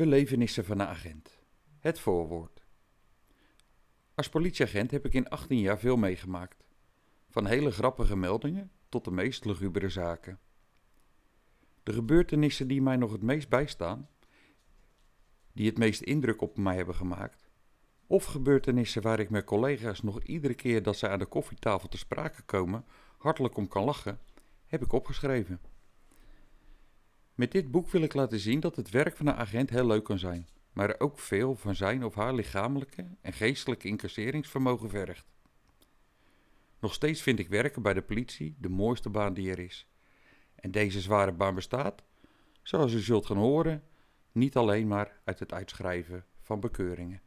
Belevenissen van een agent. Het voorwoord. Als politieagent heb ik in 18 jaar veel meegemaakt. Van hele grappige meldingen tot de meest lugubere zaken. De gebeurtenissen die mij nog het meest bijstaan, die het meest indruk op mij hebben gemaakt, of gebeurtenissen waar ik met collega's nog iedere keer dat ze aan de koffietafel te sprake komen hartelijk om kan lachen, heb ik opgeschreven. Met dit boek wil ik laten zien dat het werk van een agent heel leuk kan zijn, maar ook veel van zijn of haar lichamelijke en geestelijke incasseringsvermogen vergt. Nog steeds vind ik werken bij de politie de mooiste baan die er is. En deze zware baan bestaat, zoals u zult gaan horen, niet alleen maar uit het uitschrijven van bekeuringen.